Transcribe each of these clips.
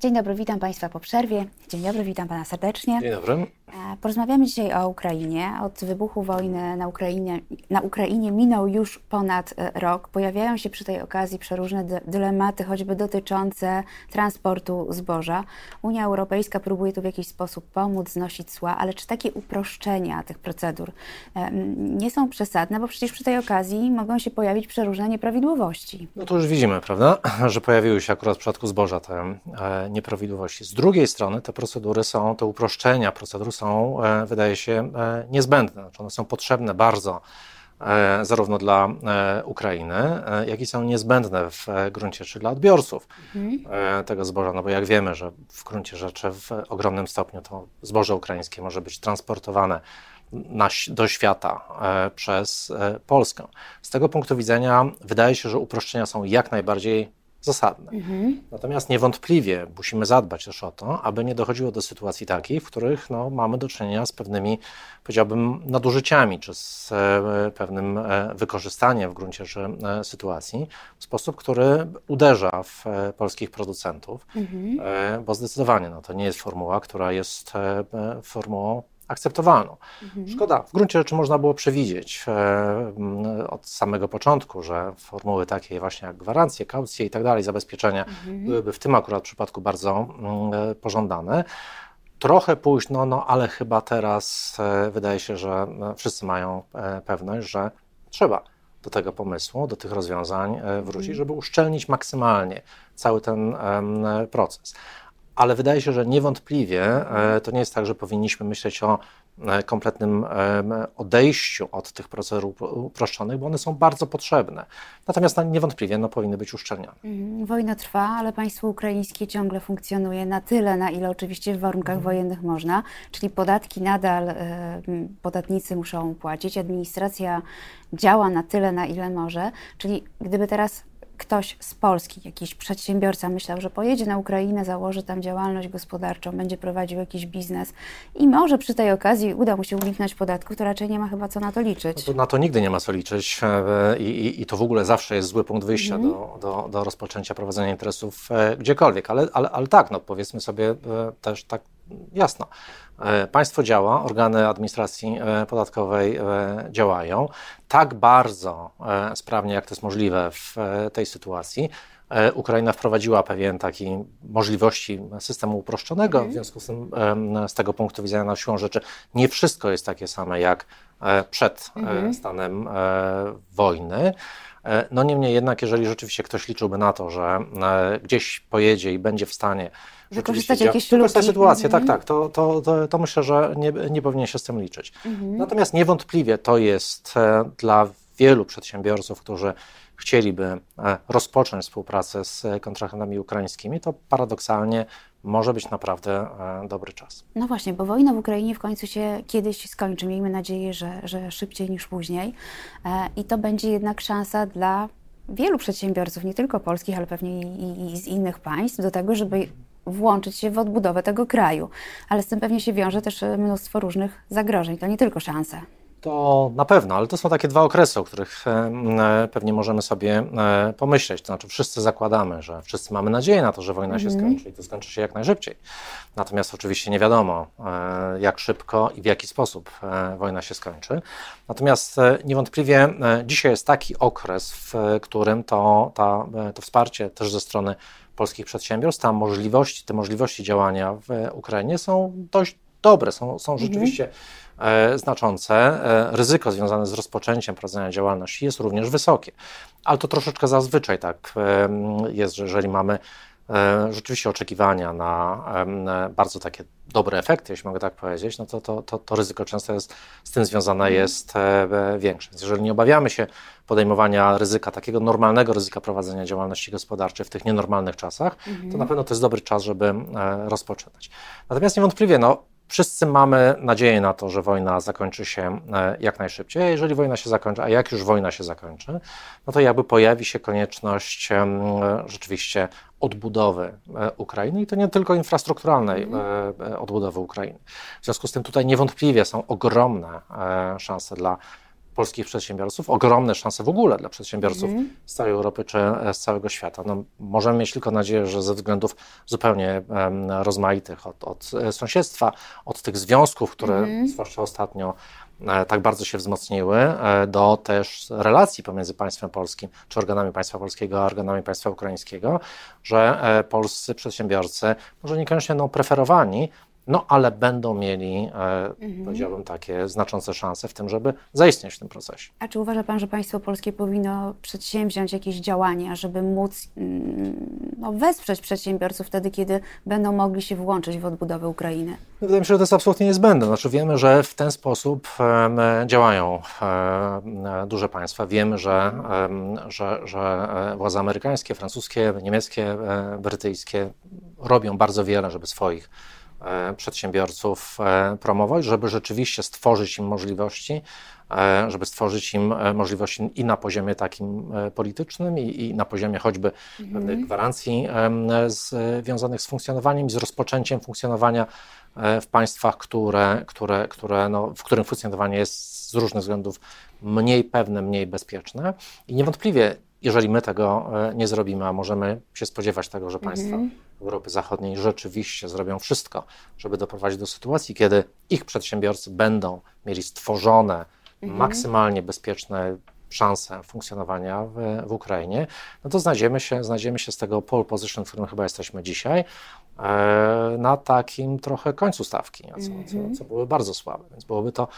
Dzień dobry, witam Państwa po przerwie. Dzień dobry, witam Pana serdecznie. Dzień dobry. E, porozmawiamy dzisiaj o Ukrainie. Od wybuchu wojny na Ukrainie, na Ukrainie minął już ponad e, rok. Pojawiają się przy tej okazji przeróżne dylematy, choćby dotyczące transportu zboża. Unia Europejska próbuje tu w jakiś sposób pomóc, znosić cła, ale czy takie uproszczenia tych procedur e, nie są przesadne? Bo przecież przy tej okazji mogą się pojawić przeróżne nieprawidłowości. No to już widzimy, prawda, że pojawiły się akurat w przypadku zboża te nieprawidłowości. Z drugiej strony te procedury są, te uproszczenia procedur są, e, wydaje się, e, niezbędne. Znaczy one są potrzebne bardzo e, zarówno dla Ukrainy, jak i są niezbędne w gruncie rzeczy dla odbiorców mhm. tego zboża, no bo jak wiemy, że w gruncie rzeczy w ogromnym stopniu to zboże ukraińskie może być transportowane na, do świata przez Polskę. Z tego punktu widzenia wydaje się, że uproszczenia są jak najbardziej zasadne. Mhm. Natomiast niewątpliwie musimy zadbać też o to, aby nie dochodziło do sytuacji takich, w których no, mamy do czynienia z pewnymi, powiedziałbym, nadużyciami, czy z e, pewnym e, wykorzystaniem w gruncie rzeczy e, sytuacji w sposób, który uderza w e, polskich producentów, mhm. E, bo zdecydowanie no, to nie jest formuła, która jest e, formułą akceptowalną. Mhm. Szkoda, w gruncie rzeczy można było przewidzieć e, od samego początku, że formuły takie właśnie jak gwarancje, kaucje i tak dalej, zabezpieczenia mhm. byłyby w tym akurat przypadku bardzo mm, e, pożądane. Trochę późno, no ale chyba teraz e, wydaje się, że wszyscy mają pewność, że trzeba do tego pomysłu, do tych rozwiązań wrócić, mhm. żeby uszczelnić maksymalnie cały ten proces ale wydaje się, że niewątpliwie e, to nie jest tak, że powinniśmy myśleć o e, kompletnym odejściu od tych procedur uproszczonych, bo one są bardzo potrzebne. Natomiast no, niewątpliwie no, powinny być uszczelnione. Mhm. Wojna trwa, ale państwo ukraińskie ciągle funkcjonuje na tyle, na ile oczywiście w warunkach mhm. wojennych można, czyli podatki nadal e, podatnicy muszą płacić, administracja działa na tyle, na ile może, czyli gdyby teraz ktoś z Polski, jakiś przedsiębiorca myślał, że pojedzie na Ukrainę, założy tam działalność gospodarczą, będzie prowadził jakiś biznes i może przy tej okazji uda mu się uniknąć podatków, to raczej nie ma chyba co na to liczyć. No to na to nigdy nie ma co liczyć e, i, i, i to w ogóle zawsze jest zły punkt wyjścia mm. do, do, do, rozpoczęcia prowadzenia interesów e, gdziekolwiek, ale, ale, ale tak, no powiedzmy sobie e, też tak jasno. Państwo działa, organy administracji podatkowej działają tak bardzo sprawnie, jak to jest możliwe w tej sytuacji. Ukraina wprowadziła pewien taki możliwości systemu uproszczonego, mhm. w związku z tym z tego punktu widzenia na siłą rzeczy nie wszystko jest takie same jak przed mhm. stanem wojny. No niemniej jednak, jeżeli rzeczywiście ktoś liczyłby na to, że gdzieś pojedzie i będzie w stanie wykorzystać jakieś luki. sytuację, tak, tak, to, to, to, to, myślę, że nie, nie powinien się z tym liczyć. Mhm. Natomiast niewątpliwie to jest e, dla wielu przedsiębiorców, którzy chcieliby e, rozpocząć współpracę z kontrahentami ukraińskimi, to paradoksalnie może być naprawdę e, dobry czas. No właśnie, bo wojna w Ukrainie w końcu się kiedyś skończy. Miejmy nadzieję, że, że szybciej niż później. I to będzie jednak szansa dla wielu przedsiębiorców, nie tylko polskich, ale pewnie i, i z innych państw, do tego, żeby włączyć się w odbudowę tego kraju. Ale z tym pewnie się wiąże też mnóstwo różnych zagrożeń. To nie tylko szanse. To na pewno, ale to są takie dwa okresy, o których e, pewnie możemy sobie e, pomyśleć. To znaczy, wszyscy zakładamy, że wszyscy mamy nadzieję na to, że wojna się mhm. skończy i to skończy się jak najszybciej. Natomiast oczywiście nie wiadomo, e, jak szybko i w jaki sposób wojna się skończy. Natomiast niewątpliwie dzisiaj jest taki okres, w którym to, ta, to wsparcie też ze strony polskich przedsiębiorstw, tam możliwości, te możliwości działania w Ukrainie są dość dobre, są, są mhm. rzeczywiście e, znaczące. E, ryzyko związane z rozpoczęciem prowadzenia działalności jest również wysokie, ale to troszeczkę zazwyczaj tak e, jest, że jeżeli mamy rzeczywiście oczekiwania na bardzo takie dobre efekty, jeśli mogę tak powiedzieć, no to, to, to, to ryzyko często jest z tym związane mhm. jest większe. Więc jeżeli nie obawiamy się podejmowania ryzyka, takiego normalnego ryzyka prowadzenia działalności gospodarczej w tych nienormalnych czasach, to mhm. na pewno to jest dobry czas, żeby rozpoczynać. Natomiast niewątpliwie, no, Wszyscy mamy nadzieję na to, że wojna zakończy się e, jak najszybciej. A jeżeli wojna się zakończy, a jak już wojna się zakończy, no to jakby pojawi się konieczność rzeczywiście odbudowy e, Ukrainy i to nie tylko infrastrukturalnej mhm. odbudowy Ukrainy. W związku z tym tutaj niewątpliwie są ogromne szanse dla polskich przedsiębiorców, ogromne szanse w ogóle dla przedsiębiorców z całej Europy czy z całego świata. No, możemy mieć tylko nadzieję, że ze względów zupełnie um, rozmaitych, od, od, sąsiedztwa, od tych związków, które mm. zwłaszcza ostatnio E, tak bardzo się wzmocniły, e, do też relacji pomiędzy państwem polskim, czy organami państwa polskiego, a organami państwa ukraińskiego, że e, polscy przedsiębiorcy, może niekoniecznie będą preferowani, no ale będą mieli, e, mhm. powiedziałbym, takie znaczące szanse w tym, żeby zaistnieć w tym procesie. A czy uważa Pan, że państwo polskie powinno przedsięwziąć jakieś działania, żeby móc mm, no, wesprzeć przedsiębiorców wtedy, kiedy będą mogli się włączyć w odbudowę Ukrainy? Wydaje mi się, że to jest absolutnie niezbędne. Znaczy wiemy, że w ten sposób e, działają e, duże państwa. Wiemy, że, e, że, że władze amerykańskie, francuskie, niemieckie, e, brytyjskie robią bardzo wiele, żeby swoich E, przedsiębiorców e, promować, żeby rzeczywiście stworzyć im możliwości, e, żeby stworzyć im możliwości i na poziomie takim politycznym, i, i na poziomie choćby mhm. pewnych gwarancji związanych z funkcjonowaniem i z rozpoczęciem funkcjonowania w państwach, które, które, które, no, w którym funkcjonowanie jest z różnych względów mniej pewne, mniej bezpieczne. I niewątpliwie, jeżeli my tego nie zrobimy, a możemy się spodziewać tego, że państwa mhm Europy Zachodniej rzeczywiście zrobią wszystko, żeby doprowadzić do sytuacji, kiedy ich przedsiębiorcy będą mieli stworzone mhm. maksymalnie bezpieczne szanse funkcjonowania w, w, Ukrainie, no to znajdziemy się, znajdziemy się z tego pole position, w którym chyba jesteśmy dzisiaj, e, na takim trochę końcu stawki, co, co, mhm. co byłoby bardzo słabe. Więc byłoby to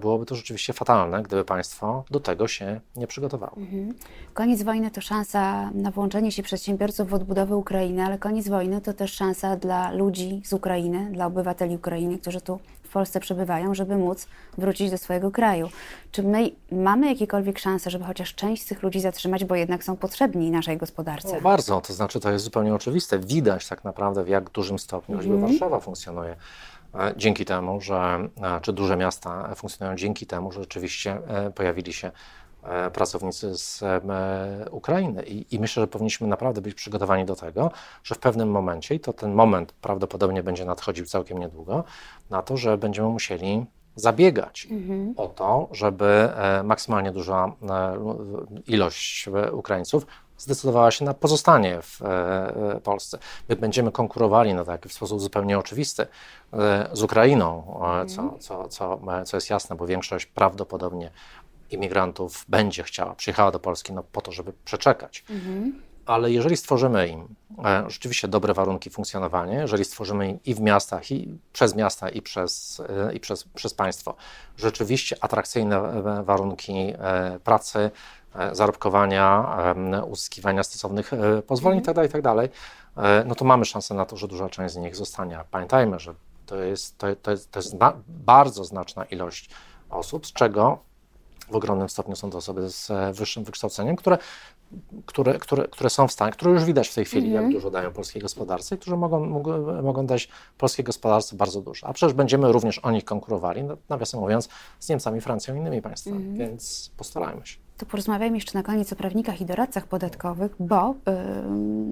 byłoby to rzeczywiście fatalne, gdyby państwo do tego się nie przygotowało. Mhm. Koniec wojny to szansa na włączenie się przedsiębiorców w odbudowę Ukrainy, ale koniec wojny to też szansa dla ludzi z Ukrainy, dla obywateli Ukrainy, którzy tu w Polsce przebywają, żeby móc wrócić do swojego kraju. Czy my mamy jakiekolwiek szanse, żeby chociaż część z tych ludzi zatrzymać, bo jednak są potrzebni naszej gospodarce? No, bardzo, to znaczy to jest zupełnie oczywiste. Widać tak naprawdę w jak dużym stopniu, choćby mhm. Warszawa funkcjonuje dzięki temu, że, czy duże miasta funkcjonują dzięki temu, że rzeczywiście e, pojawili się e, pracownicy z e, Ukrainy. I, I, myślę, że powinniśmy naprawdę być przygotowani do tego, że w pewnym momencie, i to ten moment prawdopodobnie będzie nadchodził całkiem niedługo, na to, że będziemy musieli zabiegać mhm. o to, żeby maksymalnie duża ilość Ukraińców zdecydowała się na pozostanie w e, e, Polsce. My będziemy konkurowali no tak, w sposób zupełnie oczywisty e, z Ukrainą, co, mhm. co, co, co jest jasne, bo większość prawdopodobnie imigrantów będzie chciała, przyjechała do Polski no, po to, żeby przeczekać. Mhm. Ale jeżeli stworzymy im rzeczywiście dobre warunki funkcjonowania, jeżeli stworzymy im i w miastach, i przez miasta, i przez, i przez, przez państwo rzeczywiście atrakcyjne warunki pracy, zarobkowania, uzyskiwania stosownych e, pozwoleń itd., itd., tak tak e, no to mamy szansę na to, że duża część z nich zostanie. Pamiętajmy, że to jest, to, to jest, to jest zna, bardzo znaczna ilość osób, z czego w ogromnym stopniu są to osoby z wyższym wykształceniem, które, które, które, które są w stanie, które już widać w tej chwili, jak mhm. dużo dają polskiej gospodarce i którzy mogą, mogą, mogą dać polskiej gospodarce bardzo dużo. A przecież będziemy również o nich konkurowali, nawiasem mówiąc, z Niemcami, Francją i innymi państwami, mhm. więc postarajmy się to porozmawiajmy jeszcze na koniec o prawnikach i doradcach podatkowych, bo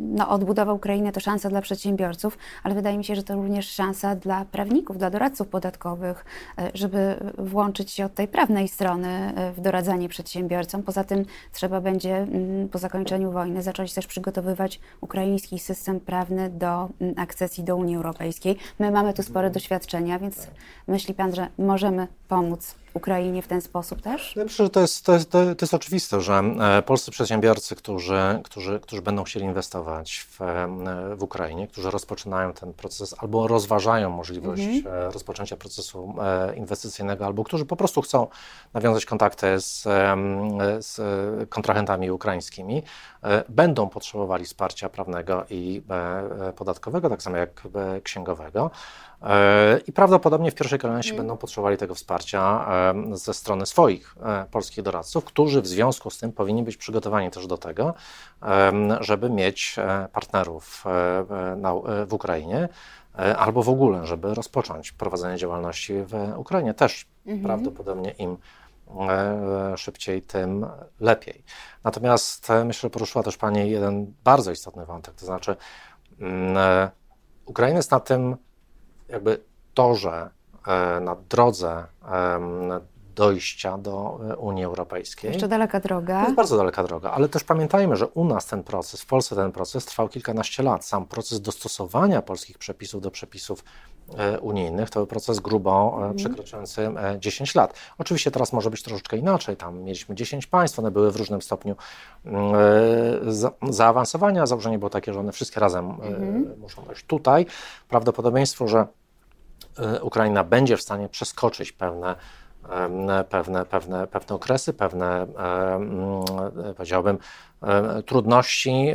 no, odbudowa Ukrainy to szansa dla przedsiębiorców, ale wydaje mi się, że to również szansa dla prawników, dla doradców podatkowych, yy, żeby włączyć się od tej prawnej strony yy, w doradzanie przedsiębiorcom. Poza tym trzeba będzie po zakończeniu wojny zacząć też przygotowywać ukraiński system prawny do akcesji do Unii Europejskiej. My mamy tu spore doświadczenia, więc myśli Pan, że możemy pomóc Ukrainie w ten sposób też? Ja myślę, że to jest, to jest, to jest oczywiste, że e, polscy przedsiębiorcy, którzy, którzy, którzy będą chcieli inwestować w, e, w Ukrainie, którzy rozpoczynają ten proces albo rozważają możliwość mhm. E, rozpoczęcia procesu inwestycyjnego, albo którzy po prostu chcą nawiązać kontakty z, z kontrahentami ukraińskimi, będą potrzebowali wsparcia prawnego i podatkowego, tak samo jak księgowego. I prawdopodobnie w pierwszej kolejności mm. będą potrzebowali tego wsparcia ze strony swoich e, polskich doradców, którzy w związku z tym powinni być przygotowani też do tego, żeby mieć e, partnerów e, w Ukrainie albo w ogóle, żeby rozpocząć prowadzenie działalności w Ukrainie. Też mhm. prawdopodobnie im szybciej, tym lepiej. Natomiast myślę, że poruszyła też Pani jeden bardzo istotny wątek, to znaczy mm, Ukraina jest na tym jakby torze, na drodze dojścia do e, Unii Europejskiej. Jeszcze daleka To droga. jest bardzo daleka droga, ale też pamiętajmy, że u nas ten proces, w Polsce ten proces trwał kilkanaście lat. Sam proces dostosowania polskich przepisów do przepisów e, unijnych to był proces grubo e, przekraczający e, 10 lat. Oczywiście teraz może być troszeczkę inaczej. Tam mieliśmy 10 państw, one były w różnym stopniu mm, e, za, zaawansowania. Założenie było takie, że one wszystkie razem e, muszą dojść. Tutaj prawdopodobieństwo, że e, Ukraina będzie w stanie przeskoczyć pewne, em, pewne, pewne, pewne okresy, pewne, em, e, powiedziałbym, trudności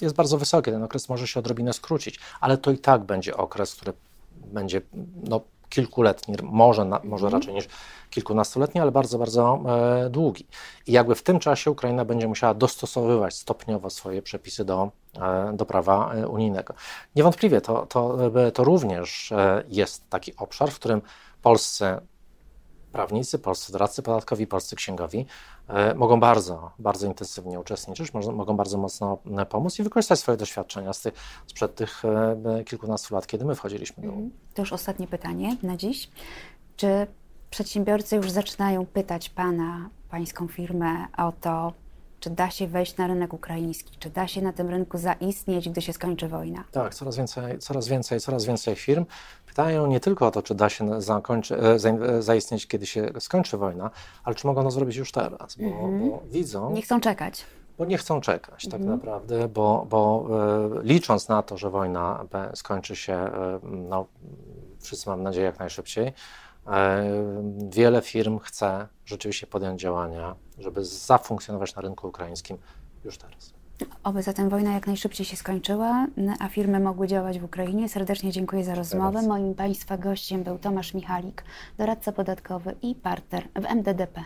jest bardzo wysokie. Ten okres może się odrobinę skrócić, ale to i tak będzie okres, który będzie no, kilkuletni, może, na, może raczej niż kilkunastoletni, ale bardzo, bardzo e, długi. I jakby w tym czasie Ukraina będzie musiała dostosowywać stopniowo swoje przepisy do, e, do prawa e, unijnego. Niewątpliwie to, to, e, to również e, jest taki obszar, w którym polscy prawnicy, polscy doradcy podatkowi, polscy księgowi e, mogą bardzo, bardzo intensywnie uczestniczyć, mogą bardzo mocno e, pomóc i wykorzystać swoje doświadczenia z tych, sprzed tych e, kilkunastu lat, kiedy my wchodziliśmy do Unii. To już ostatnie pytanie na dziś. Czy przedsiębiorcy już zaczynają pytać Pana, Pańską firmę o to, czy da się wejść na rynek ukraiński, czy da się na tym rynku zaistnieć, gdy się skończy wojna? Tak, coraz więcej, coraz więcej, coraz więcej firm pytają nie tylko o to, czy da się zakończy, e, e, zaistnieć, kiedy się skończy wojna, ale czy mogą to zrobić już teraz, bo, bo widzą, Nie chcą czekać. bo nie chcą czekać tak naprawdę, bo, bo e, licząc na to, że wojna skończy się, e, no, wszyscy mam nadzieję jak najszybciej, wiele firm chce rzeczywiście podjąć działania, żeby zafunkcjonować na rynku ukraińskim już teraz. Oby zatem wojna jak najszybciej się skończyła, a firmy mogły działać w Ukrainie. Serdecznie dziękuję za rozmowę. Moim Państwa gościem był Tomasz Michalik, doradca podatkowy i partner w MDDP.